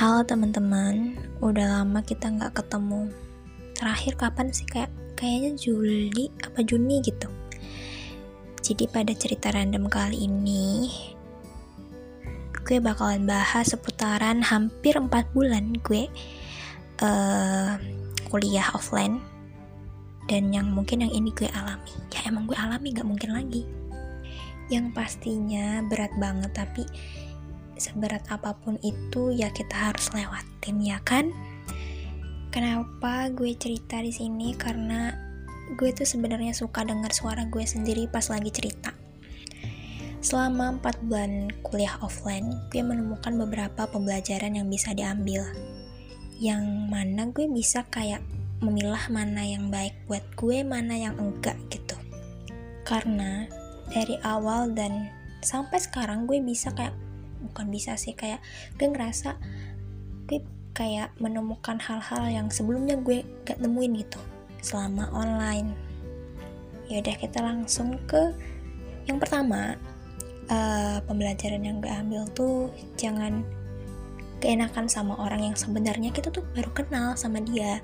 Halo teman-teman, udah lama kita nggak ketemu. Terakhir kapan sih kayak kayaknya Juli apa Juni gitu. Jadi pada cerita random kali ini, gue bakalan bahas seputaran hampir 4 bulan gue uh, kuliah offline dan yang mungkin yang ini gue alami. Ya emang gue alami nggak mungkin lagi. Yang pastinya berat banget tapi seberat apa pun itu ya kita harus lewatin ya kan? Kenapa gue cerita di sini? Karena gue tuh sebenarnya suka dengar suara gue sendiri pas lagi cerita. Selama 4 bulan kuliah offline gue menemukan beberapa pembelajaran yang bisa diambil. Yang mana gue bisa kayak memilah mana yang baik buat gue mana yang enggak gitu. Karena dari awal dan sampai sekarang gue bisa kayak bukan bisa sih kayak gue ngerasa gue kayak menemukan hal-hal yang sebelumnya gue gak nemuin gitu selama online. Ya udah kita langsung ke yang pertama uh, pembelajaran yang gue ambil tuh jangan keenakan sama orang yang sebenarnya kita tuh baru kenal sama dia.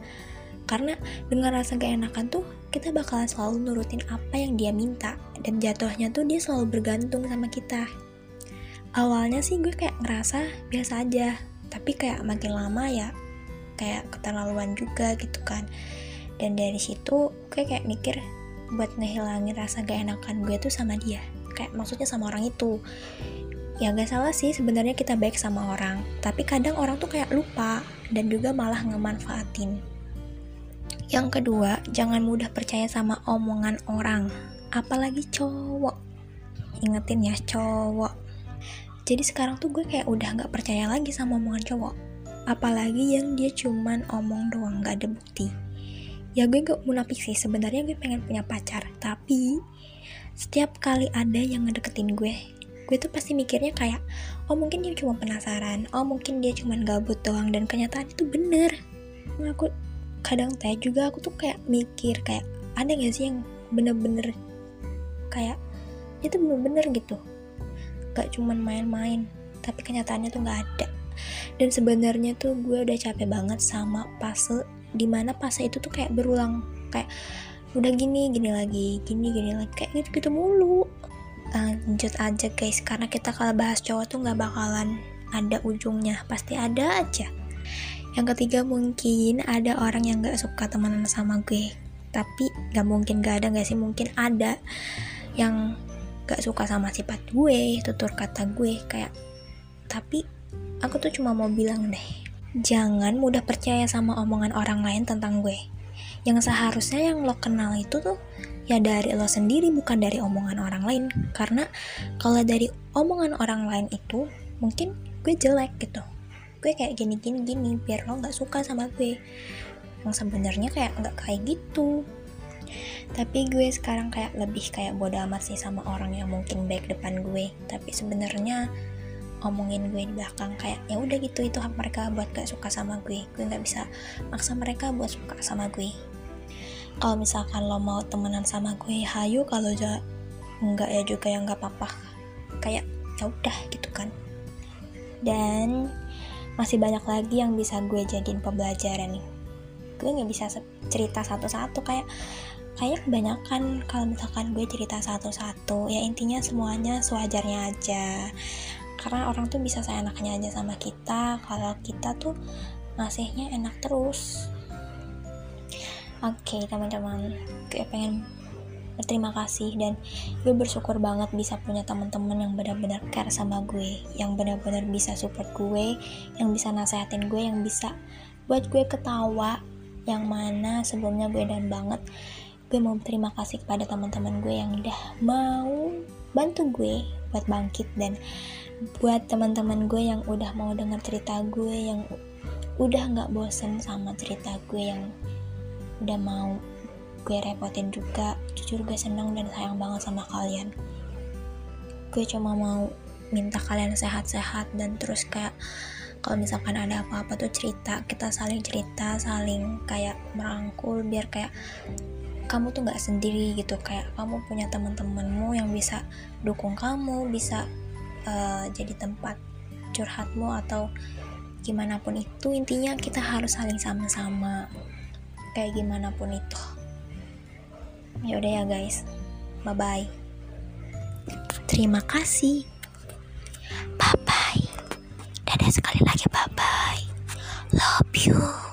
Karena dengan rasa gak enakan tuh kita bakalan selalu nurutin apa yang dia minta dan jatuhnya tuh dia selalu bergantung sama kita awalnya sih gue kayak ngerasa biasa aja tapi kayak makin lama ya kayak keterlaluan juga gitu kan. Dan dari situ gue kayak mikir buat ngehilangin rasa gak enakan gue tuh sama dia kayak maksudnya sama orang itu. Ya gak salah sih sebenarnya kita baik sama orang tapi kadang orang tuh kayak lupa dan juga malah ngemanfaatin. Yang kedua jangan mudah percaya sama omongan orang apalagi cowok. Ingetin ya cowok jadi sekarang tuh gue kayak udah gak percaya lagi sama omongan cowok. Apalagi yang dia cuman omong doang gak ada bukti. Ya gue gak munafik sih sebenarnya gue pengen punya pacar. Tapi setiap kali ada yang ngedeketin gue gue tuh pasti mikirnya kayak oh mungkin dia cuma penasaran oh mungkin dia cuma gabut doang dan kenyataan itu bener. Nah, aku kadang teh juga aku tuh kayak mikir kayak ada gak sih yang bener-bener kayak itu bener-bener gitu gak cuman main-main tapi kenyataannya tuh gak ada. Dan sebenarnya tuh gue udah capek banget sama fase di mana fase itu tuh kayak berulang kayak udah gini gini lagi gini gini lagi kayak gitu gitu mulu. Lanjut aja guys karena kita kalau bahas cowok tuh nggak bakalan ada ujungnya pasti ada aja. Yang ketiga mungkin ada orang yang gak suka temenan sama gue tapi gak mungkin gak ada gak sih? Mungkin ada yang gak suka sama sifat gue tutur kata gue kayak tapi aku tuh cuma mau bilang deh jangan mudah percaya sama omongan orang lain tentang gue. Yang seharusnya yang lo kenal itu tuh ya dari lo sendiri bukan dari omongan orang lain. Karena kalau dari omongan orang lain itu mungkin gue jelek gitu. Gue kayak gini gini gini biar lo nggak suka sama gue. Yang sebenarnya kayak nggak kayak gitu tapi gue sekarang kayak lebih kayak bodoh amat sih sama orang yang mungkin baik depan gue. Tapi sebenarnya omongin gue di belakang kayak ya udah gitu itu hak mereka buat gak suka sama gue. Gue nggak bisa maksa mereka buat suka sama gue. Kalau misalkan lo mau temenan sama gue hayu. Kalau aja enggak ya juga yang nggak apa-apa. Kayak ya udah gitu kan. Dan masih banyak lagi yang bisa gue jadiin pembelajaran nih gue nggak bisa cerita satu-satu kayak kayak kebanyakan kalau misalkan gue cerita satu-satu ya intinya semuanya sewajarnya aja. Karena orang tuh bisa seenaknya aja sama kita kalau kita tuh ngasihnya enak terus. Oke okay, teman-teman gue pengen berterima kasih dan gue bersyukur banget bisa punya teman-teman yang benar-benar care sama gue yang benar-benar bisa support gue yang bisa nasehatin gue yang bisa buat gue ketawa yang mana sebelumnya gue dan banget gue mau berterima kasih kepada teman-teman gue yang udah mau bantu gue buat bangkit dan buat teman-teman gue yang udah mau dengar cerita gue yang udah nggak bosen sama cerita gue yang udah mau gue repotin juga. Jujur gue senang dan sayang banget sama kalian. Gue cuma mau minta kalian sehat-sehat dan terus kayak kalau misalkan ada apa-apa tuh cerita kita saling cerita saling kayak merangkul biar kayak kamu tuh nggak sendiri gitu. Kayak kamu punya teman-temanmu yang bisa dukung kamu bisa uh, jadi tempat curhatmu atau gimana pun itu intinya kita harus saling sama-sama. Kayak gimana pun itu. Ya udah ya guys. Bye bye terima kasih love you.